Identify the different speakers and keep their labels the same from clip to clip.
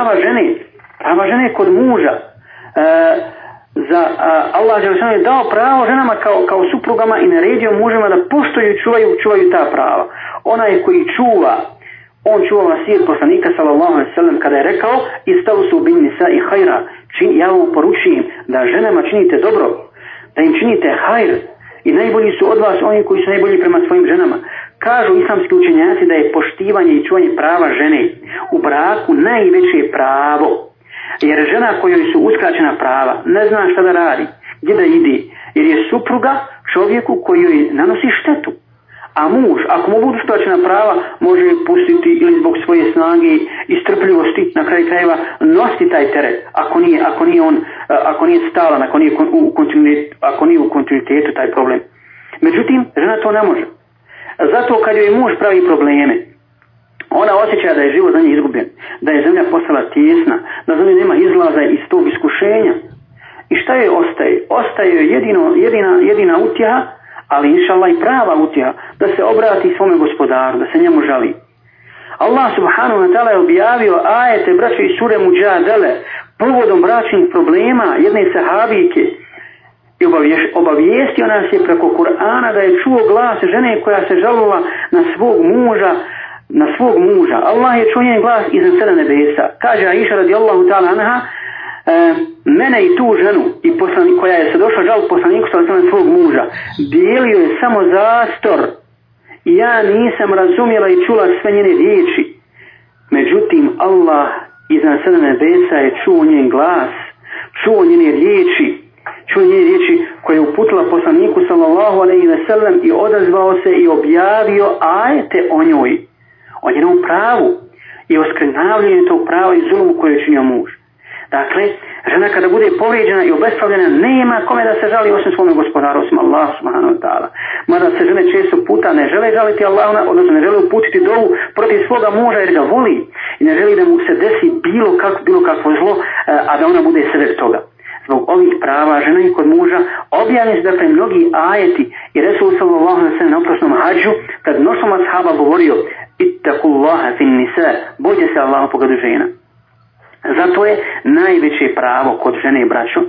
Speaker 1: prava žene, prava žene kod muža. E, za a, Allah je dao pravo ženama kao, kao suprugama i naredio mužima da poštuju i čuvaju, čuvaju ta prava. Onaj koji čuva, on čuva vasijet poslanika sallallahu alaihi sallam kada je rekao istavu su bin nisa i hajra. Čin, ja vam poručujem da ženama činite dobro, da im činite hajr i najbolji su od vas oni koji su najbolji prema svojim ženama. Kažu islamski učenjaci da je poštivanje i čuvanje prava žene u braku najveće pravo. Jer žena kojoj su uskraćena prava ne zna šta da radi, gdje da ide, jer je supruga čovjeku koji joj nanosi štetu. A muž, ako mu budu uskraćena prava, može pustiti ili zbog svoje snage i strpljivosti na kraju krajeva nositi taj teret, ako nije, ako nije on, ako nije stalan, ako nije, u ako nije u kontinuitetu taj problem. Međutim, žena to ne može. Zato kad joj muž pravi probleme, ona osjeća da je život za nje izgubljen, da je zemlja postala tjesna, da za nje nema izlaza iz tog iskušenja. I šta joj ostaje? Ostaje joj jedino, jedina, jedina utjeha, ali inšallah i prava utjeha, da se obrati svome gospodaru, da se njemu žali. Allah subhanahu wa ta'ala je objavio ajete braće i sure Muđadele, povodom bračnih problema jedne sahabike, i obavijestio nas je preko Kur'ana da je čuo glas žene koja se žalila na svog muža, na svog muža. Allah je čuo njen glas iznad sada nebesa. Kaže Aisha radijallahu ta'ala anha, e, mene i tu ženu i poslani, koja je se došla žal poslaniku sa svog muža, dijelio je samo zastor. Ja nisam razumjela i čula sve njene riječi. Međutim, Allah iznad sada nebesa je čuo njen glas, čuo njene riječi čuo nije riječi koje je uputila poslaniku sallallahu alaihi ve sellem i odazvao se i objavio ajte o njoj, o njenom pravu i o skrenavljenju tog prava i zulumu koju je činio muž. Dakle, žena kada bude povrijeđena i obespravljena, nema kome da se žali osim svome gospodaru, osim subhanahu wa ta'ala. Mada se žene često puta ne žele žaliti Allahu, odnosno ne žele uputiti dovu protiv svoga muža jer ga voli i ne želi da mu se desi bilo, kako, bilo kakvo zlo, eh, a da ona bude sred toga prava žena kod muža, objavljeni da dakle mnogi ajeti i Resul sallallahu alaihi sallam na oprošnom hađu, kad nosom ashaba govorio ittaqullaha fin nisa, bojte se Allah pogledu žena. Zato je najveće pravo kod žene i braću,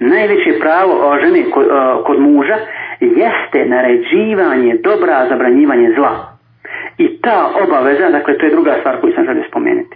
Speaker 1: najveće pravo o žene kod, kod muža jeste naređivanje dobra, zabranjivanje zla. I ta obaveza, dakle to je druga stvar koju sam želio spomenuti.